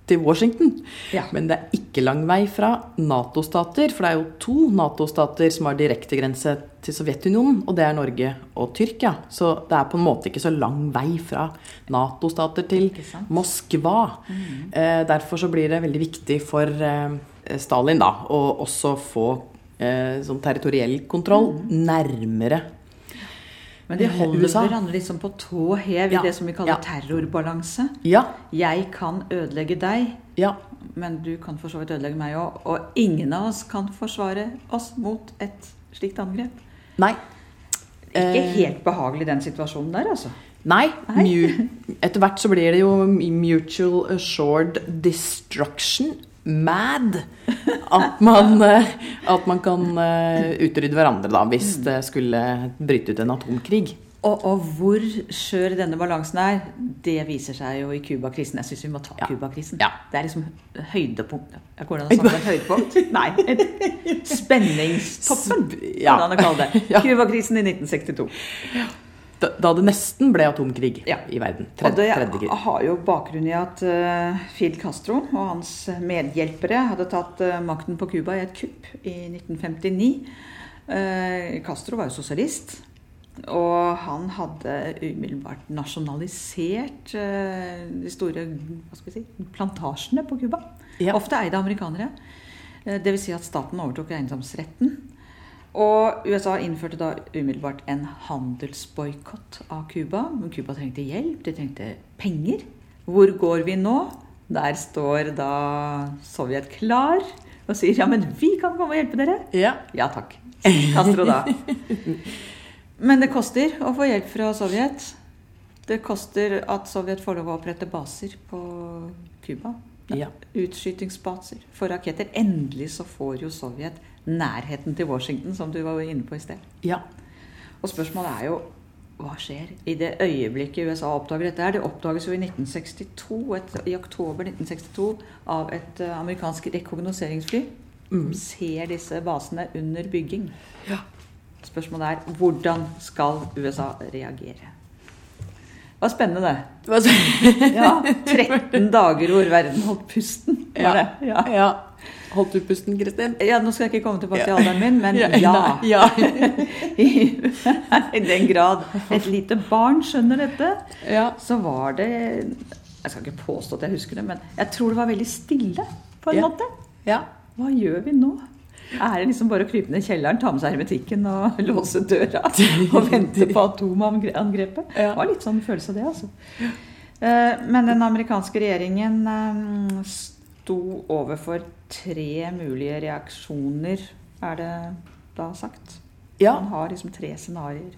til Washington. Ja. Men det er ikke lang vei fra Nato-stater, for det er jo to Nato-stater som har direkte grense til Sovjetunionen, og det er Norge og Tyrkia. Så det er på en måte ikke så lang vei fra Nato-stater til Moskva. Mm. Eh, derfor så blir det veldig viktig for eh, Stalin da, å også få eh, sånn territoriell kontroll nærmere Men de holder USA. hverandre liksom på tå hev i Ja. det som vi kaller Ja. terrorbalanse. Ja, Jeg kan ødelegge deg, ja, men du kan for så vidt ødelegge meg òg. Og ingen av oss kan forsvare oss mot et slikt angrep. nei. Ikke Eh, helt behagelig den situasjonen der, altså. Nei. Nei. <laughs> Etter hvert så blir det jo mutual assured destruction. Mad. At man, eh, at man kan eh, utrydde hverandre da, hvis det skulle bryte ut en atomkrig. Og, og hvor skjør denne balansen er, det viser seg jo i Cuba-krisen. Jeg syns vi må ta Ja. Cuba-krisen. Ja. Det er liksom høydepunktet. Ja, er det sånn et høydepunkt? <laughs> Nei, et spenningstoppen, Sp- ja. hvordan man kalle det. <laughs> Ja. Cuba-krisen i 1962. Da, det nesten ble atomkrig Ja. i verden. Og Tredje, det tredje krig. har jo bakgrunn i at uh, Fidel Castro og hans medhjelpere hadde tatt uh, makten på Cuba i et kupp i 1959. Uh, Castro var jo sosialist. Og han hadde umiddelbart nasjonalisert eh, de store hva skal vi si, plantasjene på Cuba. Ja. Ofte eide amerikanere. Eh, Dvs. Si at staten overtok eiendomsretten. Og USA innførte da umiddelbart en handelsboikott av Cuba. Men Cuba trengte hjelp, de trengte penger. Hvor går vi nå? Der står da Sovjet klar og sier ja, men vi kan komme og hjelpe dere. Ja. Ja takk. Castro da. <laughs> Men det koster å få hjelp fra Sovjet. Det koster at Sovjet får lov å opprette baser på Cuba. Ja. Utskytingsbaser for raketter. Endelig så får jo Sovjet nærheten til Washington, som du var inne på i sted. ja. Og spørsmålet er jo hva skjer i det øyeblikket USA oppdager dette? her? Det oppdages jo i 1962, et, i oktober 1962 av et eh, amerikansk rekognoseringsfly. Mm. Ser disse basene under bygging. Ja. Spørsmålet er hvordan skal USA reagere? Det var spennende, det. <laughs> Ja, 13 dager hvor verden holdt pusten. Var det? Ja. ja. Holdt du pusten, Kristin? ja, nå skal jeg ikke komme tilbake til alderen min, men <laughs> ja. ja. <laughs> I, I den grad et lite barn skjønner dette, ja. så var det Jeg skal ikke påstå at jeg husker det, men jeg tror det var veldig stille på en måte. Ja. Hva gjør vi nå? Er det liksom bare å krype ned i kjelleren, ta med seg hermetikken og <laughs> låse døra <laughs> og vente på atomangrepet? Det var litt sånn følelse av det, altså. Eh, Men den amerikanske regjeringen eh, sto overfor tre mulige reaksjoner, er det da sagt. Ja. Man har liksom tre scenarioer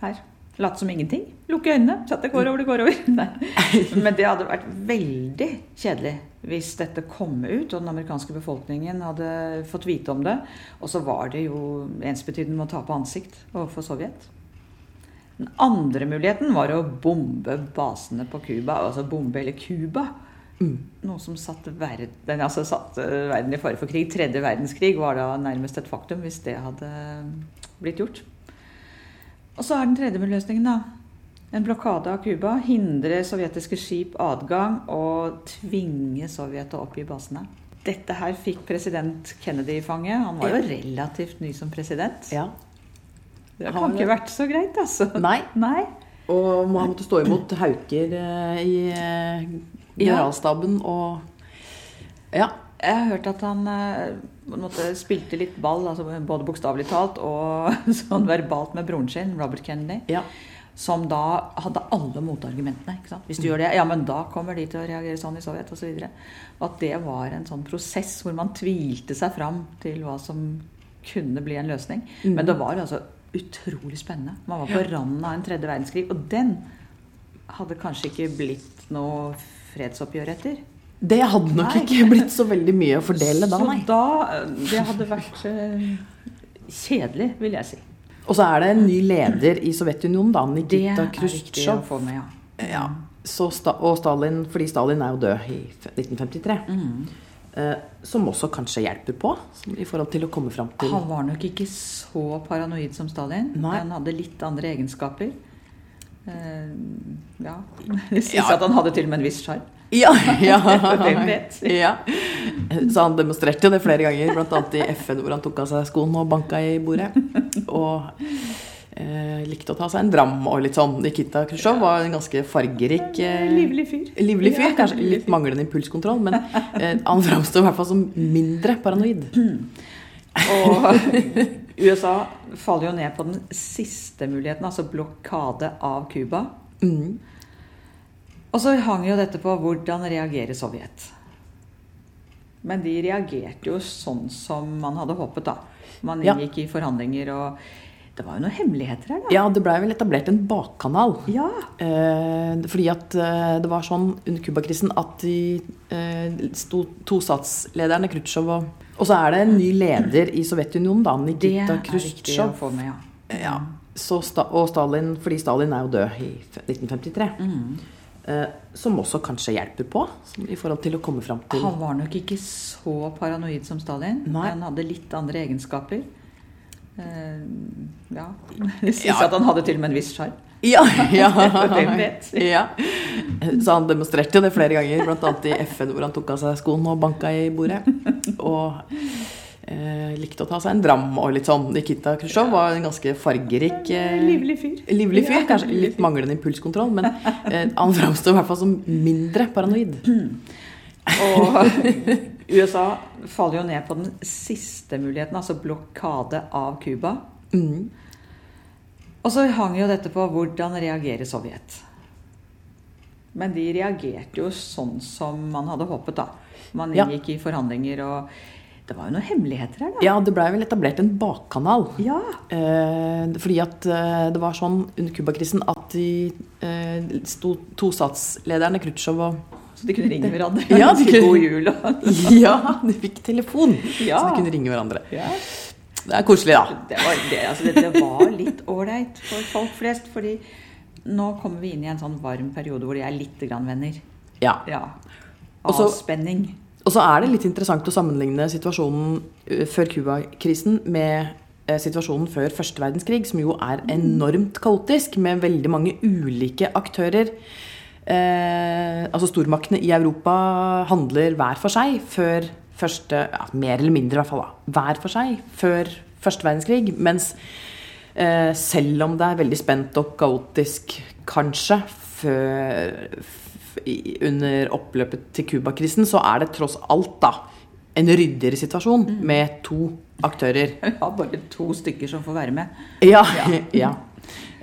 her. Latt som ingenting. Lukke øynene. Så at det går over, det går over. Nei. <laughs> Men det hadde vært veldig kjedelig hvis dette kom ut, og den amerikanske befolkningen hadde fått vite om det. Og så var det jo ensbetydende med å tape ansikt overfor Sovjet. Den andre muligheten var å bombe basene på Cuba, altså bombe hele Cuba. Mm. Noe som satte verden, altså satt verden i fare for krig. Tredje verdenskrig var da nærmest et faktum hvis det hadde blitt gjort. Og så er den tredje løsningen, da. En blokade av Cuba. Hindre sovjetiske skip adgang og tvinge Sovjet til å oppgi basene. Dette her fikk president Kennedy i fanget. Han var jo relativt ny som president. ja. Det Han- kan ikke vært så greit, altså. Nei. Nei. Og han måtte stå imot Hauker eh, i eh, generalstaben og Ja. Jeg har hørt at han eh, måte spilte litt ball, altså både bokstavelig talt og <laughs> sånn verbalt med broren sin, Robert Kennedy. ja. Som da hadde alle motargumentene. Hvis du gjør det, ja, men da kommer de til å reagere sånn i Sovjet osv. At det var en sånn prosess hvor man tvilte seg fram til hva som kunne bli en løsning. Mm. Men det var altså utrolig spennende. Man var på randen av en tredje verdenskrig, og den hadde kanskje ikke blitt noe fredsoppgjør etter. Det hadde nok Nei. ikke blitt så veldig mye å fordele da, Så da eh, Det hadde vært eh, kjedelig, vil jeg si. Og så er det en ny leder i Sovjetunionen, da, Nikita Khrusjtsjov. ja. Ja. Sta og Stalin, fordi Stalin er jo død i 1953. Mm. Eh, som også kanskje hjelper på i forhold til å komme fram til Han var nok ikke så paranoid som Stalin. Nei. Han hadde litt andre egenskaper. Eh, ja Jeg syns Ja. at han hadde til og med en viss sjarm. Ja, ja. <laughs> Ja. Så han demonstrerte jo det flere ganger, bl.a. i FN, hvor han tok av seg skoene og banka i bordet. Og eh, likte å ta seg en dram og litt sånn. Nikita Khrusjtsjov var en ganske fargerik eh, Livlig fyr. livlig fyr. Kanskje litt manglende impulskontroll, men eh, han framstår i hvert fall som mindre paranoid. Og USA faller jo ned på den siste muligheten, altså blokade av Cuba. Mm. Og så hang jo dette på hvordan reagerer Sovjet. Men de reagerte jo sånn som man hadde håpet, da. Man Ja. i forhandlinger, og det var jo noen hemmeligheter her, da. Ja, det blei vel etablert en bakkanal. Ja. Eh, fordi at eh, det var sånn under Cuba-krisen at de eh, sto tosatslederne Khrusjtsjov og Og så er det en ny leder i Sovjetunionen, da, Nikita Khrusjtsjov. få med, ja. Ja. Så og Stalin, fordi Stalin er jo død i 1953. Mm. Eh, som også kanskje hjelper på som, i forhold til å komme fram til Han var nok ikke så paranoid som Stalin. Nei. Han hadde litt andre egenskaper. Eh, ja. <laughs> Jeg syns Ja. at han hadde til og med en viss sjarm. <laughs> Ja, ja. <laughs> Ja. Så han demonstrerte jo det flere ganger, bl.a. i FN, hvor han tok av seg skoene og banka i bordet. Og eh, likte å ta seg en dram og litt sånn. Nikita Khrusjtsjov var en ganske fargerik eh, Livlig fyr. livlig fyr. Ja, Kanskje litt manglende impulskontroll, men eh, han framstår i hvert fall som mindre paranoid. Og <laughs> USA faller jo ned på den siste muligheten, altså blokade av Cuba. Mm. Og så hang jo dette på hvordan reagerer Sovjet. Men de reagerte jo sånn som man hadde håpet, da. Man Ja. i forhandlinger, og det var jo noen hemmeligheter her, da. Ja, det blei vel etablert en bakkanal. Ja. Eh, fordi at eh, det var sånn under Cuba-krisen at de eh, sto tostatslederne Khrusjtsjov og Så de kunne ringe hverandre. <laughs> Ja, de kunne- God jul og <laughs> Ja, de fikk telefon! Ja. Så de kunne ringe hverandre. ja. Det er koselig, da. det, var, det, altså, det, det var litt ålreit for folk flest, fordi nå kommer vi inn i en sånn varm periode hvor de er litt grann venner. Ja. Ja. Avspenning. så- Avspenning. Og så er det litt interessant å sammenligne situasjonen eh, før Cuba-krisen med eh, situasjonen før første verdenskrig, som jo er enormt kaotisk, med veldig mange ulike aktører. Eh, altså Stormaktene i Europa handler hver for seg før første ja, Mer eller mindre, i hvert fall. da, Hver for seg før første verdenskrig. Mens eh, selv om det er veldig spent og kaotisk, kanskje, før Under oppløpet til Cuba-krisen så er det tross alt da en ryddigere situasjon med to aktører. <laughs> Har bare to stykker som får være med. Ja. <laughs> ja.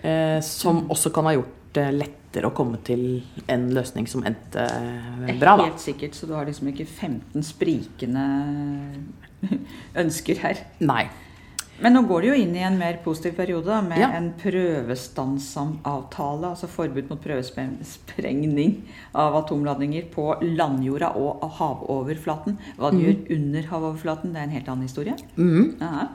Eh, som også kan ha gjort det lettere å komme til en løsning som endte bra, da. Helt sikkert, så du har liksom ikke 15 sprikende ønsker her. Nei. Men nå går det jo inn i en mer positiv periode da, med Ja. en prøvestansavtale, altså forbud mot prøvesprengning av atomladninger på landjorda og havoverflaten. Hva det gjør under havoverflaten, det er en helt annen historie. Mm. Ja.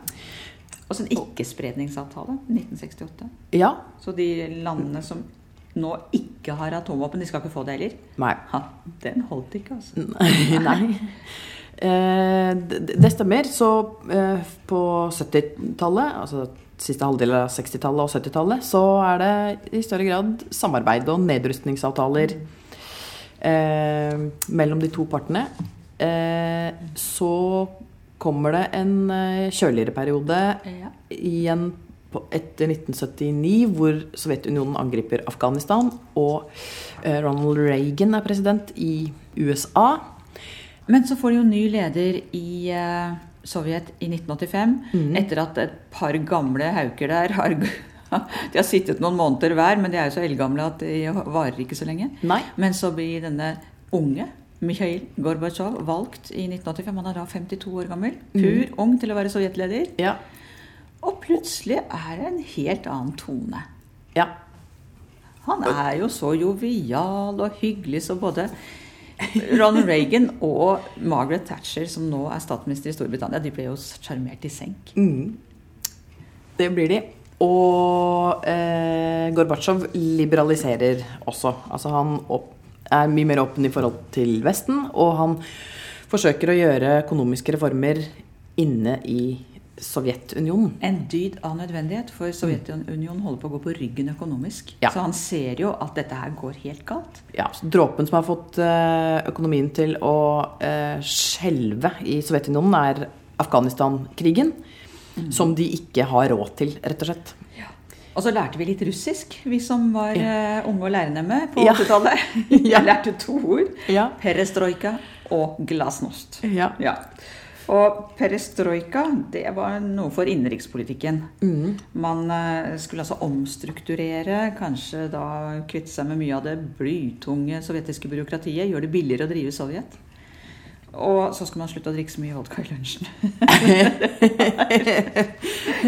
Og så en ikke-spredningsavtale, 1968. Ja. Så de landene som nå ikke har atomvåpen, de skal ikke få det heller. Nei. Ha, den holdt ikke, altså. <laughs> Nei. Nei. <laughs> Eh, det, stemmer. Så eh, på 70-tallet, altså siste halvdel av 60-tallet og 70-tallet, så er det i større grad samarbeid og nedrustningsavtaler eh, mellom de to partene. Eh, så kommer det en eh, kjøligere periode Ja. igjen på, etter 1979, hvor Sovjetunionen angriper Afghanistan, og Ronald Reagan er president i USA. Men så får de jo ny leder i eh, Sovjet i 1985, mm. etter at et par gamle hauker der har <laughs> De har sittet noen måneder hver, men de er jo så eldgamle at de varer ikke så lenge. Nei. Men så blir denne unge Mikhail Gorbatsjov valgt i 1985. Han er da 52 år gammel. Pur ung til å være sovjetleder. Ja. Og plutselig er det en helt annen tone. ja. Han er jo så jovial og hyggelig, så både Ronald Reagan og Margaret Thatcher, som nå er statsminister i Storbritannia, de ble jo sjarmert i senk. Mm. Det blir de. Og eh, Gorbatsjov liberaliserer også. Altså han opp, er mye mer åpen i forhold til Vesten, og han forsøker å gjøre økonomiske reformer inne i Sovjetunionen. En dyd av nødvendighet, for Sovjetunionen holder på å gå på ryggen økonomisk. Ja. Så han ser jo at dette her går helt galt. Ja, så Dråpen som har fått eh, økonomien til å eh, skjelve i Sovjetunionen, er Afghanistan-krigen. Som de ikke har råd til, rett og slett. Og så lærte vi litt russisk, vi som var ja. unge og lærende med på 80-tallet. Ja. <laughs> Jeg lærte to ord. Ja. Perestrojka og glasnost. Ja. Ja. Og perestrojka, det var noe for innenrikspolitikken. Mm. Man eh, skulle altså omstrukturere, kanskje da kvitte seg med mye av det blytunge sovjetiske byråkratiet, gjøre det billigere å drive Sovjet. Og så skal man slutte å drikke så mye vodka i lunsjen.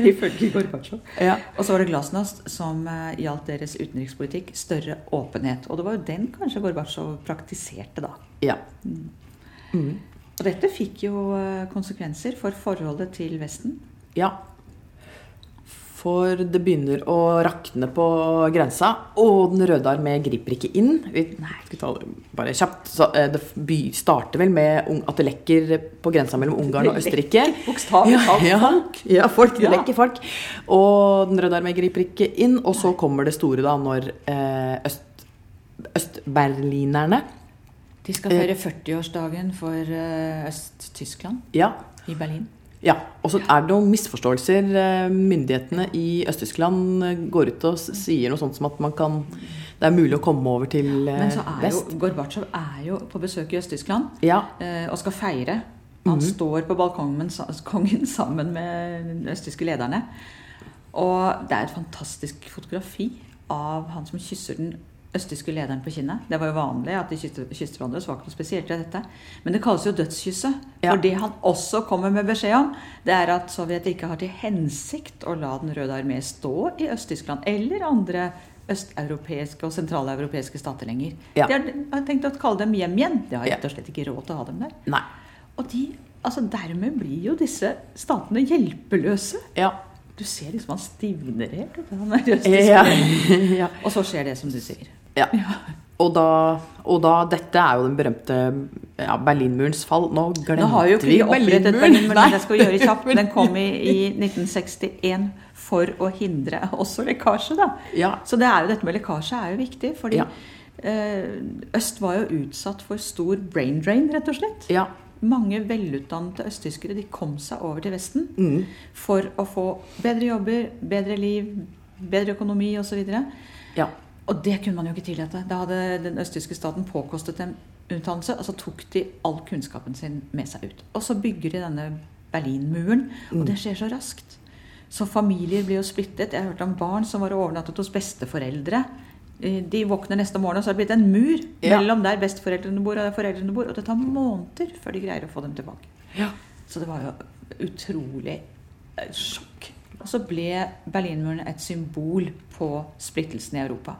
<laughs> Ifølge Gorbatsjov. Ja. Og så var det glasnost som eh, gjaldt deres utenrikspolitikk. Større åpenhet. Og det var jo den kanskje Gorbatsjov praktiserte da. ja. Mm. Og dette fikk jo eh, konsekvenser for forholdet til Vesten. Ja. For det begynner å rakne på grensa, og Den røde armé griper ikke inn. Vi skal ta det bare kjapt. Så, eh, det starter vel med at det lekker på grensa mellom Ungarn og Østerrike. bokstavelig talt ja, folk. Ja, folk. Det Ja. lekker folk. Og Den røde armé griper ikke inn. Og så kommer det store da når eh, øst, østberlinerne De skal feire 40-årsdagen for eh, Øst-Tyskland Ja. i Berlin. Ja, og så er det noen misforståelser. Eh, Myndighetene i Øst-Tyskland eh, går ut og sier noe sånt som at man kan Det er mulig å komme over til vest. Men så er jo. Gorbatsjov er jo på besøk i Øst-Tyskland Ja. eh, og skal feire. Han står på balkongen kongen sammen med de østtyske lederne. Og det er et fantastisk fotografi av han som kysser den østtyske lederen på kinnet. Det var jo vanlig at de kysset hverandre, så var ikke noe spesielt i dette. Men det kalles jo dødskysset. Ja. For det han også kommer med beskjed om, det er at Sovjet ikke har til hensikt å la Den røde armé stå i Øst-Tyskland eller andre østeuropeiske og sentraleuropeiske stater lenger. Ja. De har, har tenkt å kalle dem hjem igjen. De har rett og slett ikke råd til å ha dem der. Nei. Og de, altså dermed blir jo disse statene hjelpeløse. Ja. Du ser liksom han stivner helt. Han er. Ja. <laughs> ja. Og så skjer det som du sier. Ja. Og da, og da Dette er jo den berømte ja, Berlinmurens fall. Nå glemte Nå har jo ikke vi vi opprettet Berlinmuren. Men det skal gjøre kjapt. Den <laughs> kom i, i 1961 for å hindre også lekkasje, da. Ja. Så det er jo, dette med lekkasje er jo viktig, fordi Ja. eh, Øst var jo utsatt for stor brain drain, rett og slett. Ja. Mange velutdannede østtyskere de kom seg over til Vesten Mm. for å få bedre jobber, bedre liv, bedre økonomi osv. ja. Og det kunne man jo ikke tillate. Da hadde den østtyske staten påkostet dem utdannelse, og så tok de all kunnskapen sin med seg ut. Og så bygger de denne Berlinmuren, og det skjer så raskt. Så familier blir jo splittet. Jeg har hørt om barn som var overnattet hos besteforeldre. Eh, De våkner neste morgen, og så har det blitt en mur Ja. mellom der besteforeldrene bor og der foreldrene bor. Og det tar måneder før de greier å få dem tilbake. Ja. Så det var jo utrolig eh, sjokk. Og så ble Berlinmuren et symbol på splittelsen i Europa.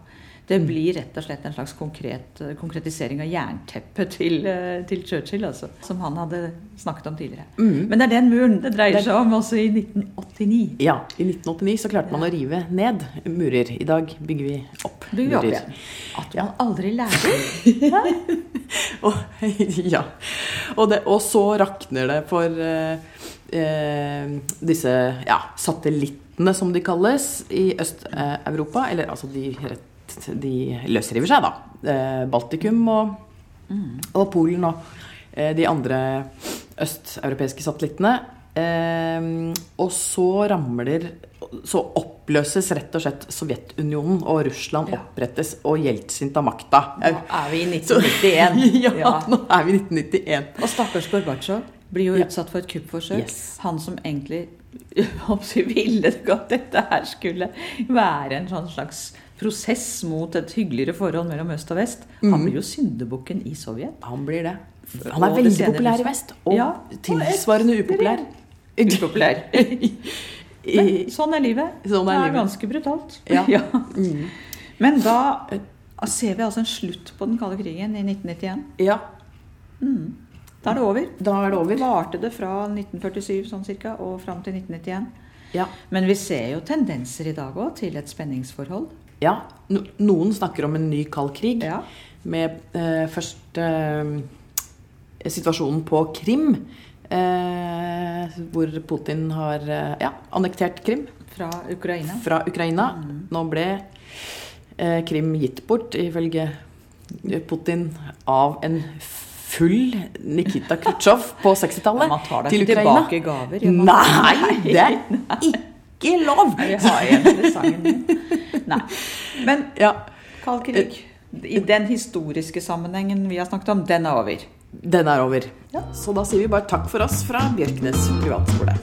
Det blir rett og slett en slags konkret, eh, konkretisering av jernteppet til, eh, til Churchill, altså, som han hadde snakket om tidligere. Mm. Men det er den muren det dreier seg om også i 1989. ja. I 1989 så klarte man å rive ned murer. I dag bygger vi opp Bygger vi opp murer. At man aldri lærer. <laughs> Og, <laughs> ja. Og, det, og så rakner det for eh, eh, disse ja, satellittene, som de kalles, i Øst-Europa. Eller altså, de, rett, de løsriver seg, da. Eh, Baltikum og, og Polen og eh, de andre østeuropeiske satellittene. Eh, og så ramler Så oppløses rett og slett Sovjetunionen, og Russland opprettes, og Jeltsin tar makta. Nå er vi i 1991. <laughs> ja, Ja. nå er vi i 1991. Og stakkars Gorbatsjov blir jo utsatt for et kuppforsøk. Yes. Han som egentlig <laughs> håper vi ville at dette her skulle være en sånn slags prosess mot et hyggeligere forhold mellom øst og vest. Han Mhm. blir jo syndebukken i Sovjet. Han blir det. Han er Og veldig populær i vest, og Ja, tilsvarende upopulær. Upopulær. <laughs> Men sånn er livet. Sånn er det er livet. ganske brutalt. <laughs> Ja. Mm. Men da eh, ser vi altså en slutt på den kalde krigen i 1991. Ja, Da er det over. da er det over. Varte det fra 1947 sånn cirka, og fram til 1991. Ja. Men vi ser jo tendenser i dag òg til et spenningsforhold. Ja. Noen snakker om en ny kald krig, Ja. med eh, først eh, situasjonen på Krim. Eh, hvor Putin har eh, ja, annektert Krim Fra Ukraina. fra Ukraina. Nå ble eh, Krim gitt bort, ifølge Putin, av en full Nikita Khrusjtsjov <laughs> på 60-tallet Man tar da ikke Ukraina. tilbake gaver. Nei, det er <laughs> ikke lov! Nei, Vi har igjen sangen din. Nei. Men Ja, kald krig, i den historiske sammenhengen vi har snakket om, den er over. den er over. Så da sier vi bare takk for oss fra Bjørknes privatskole.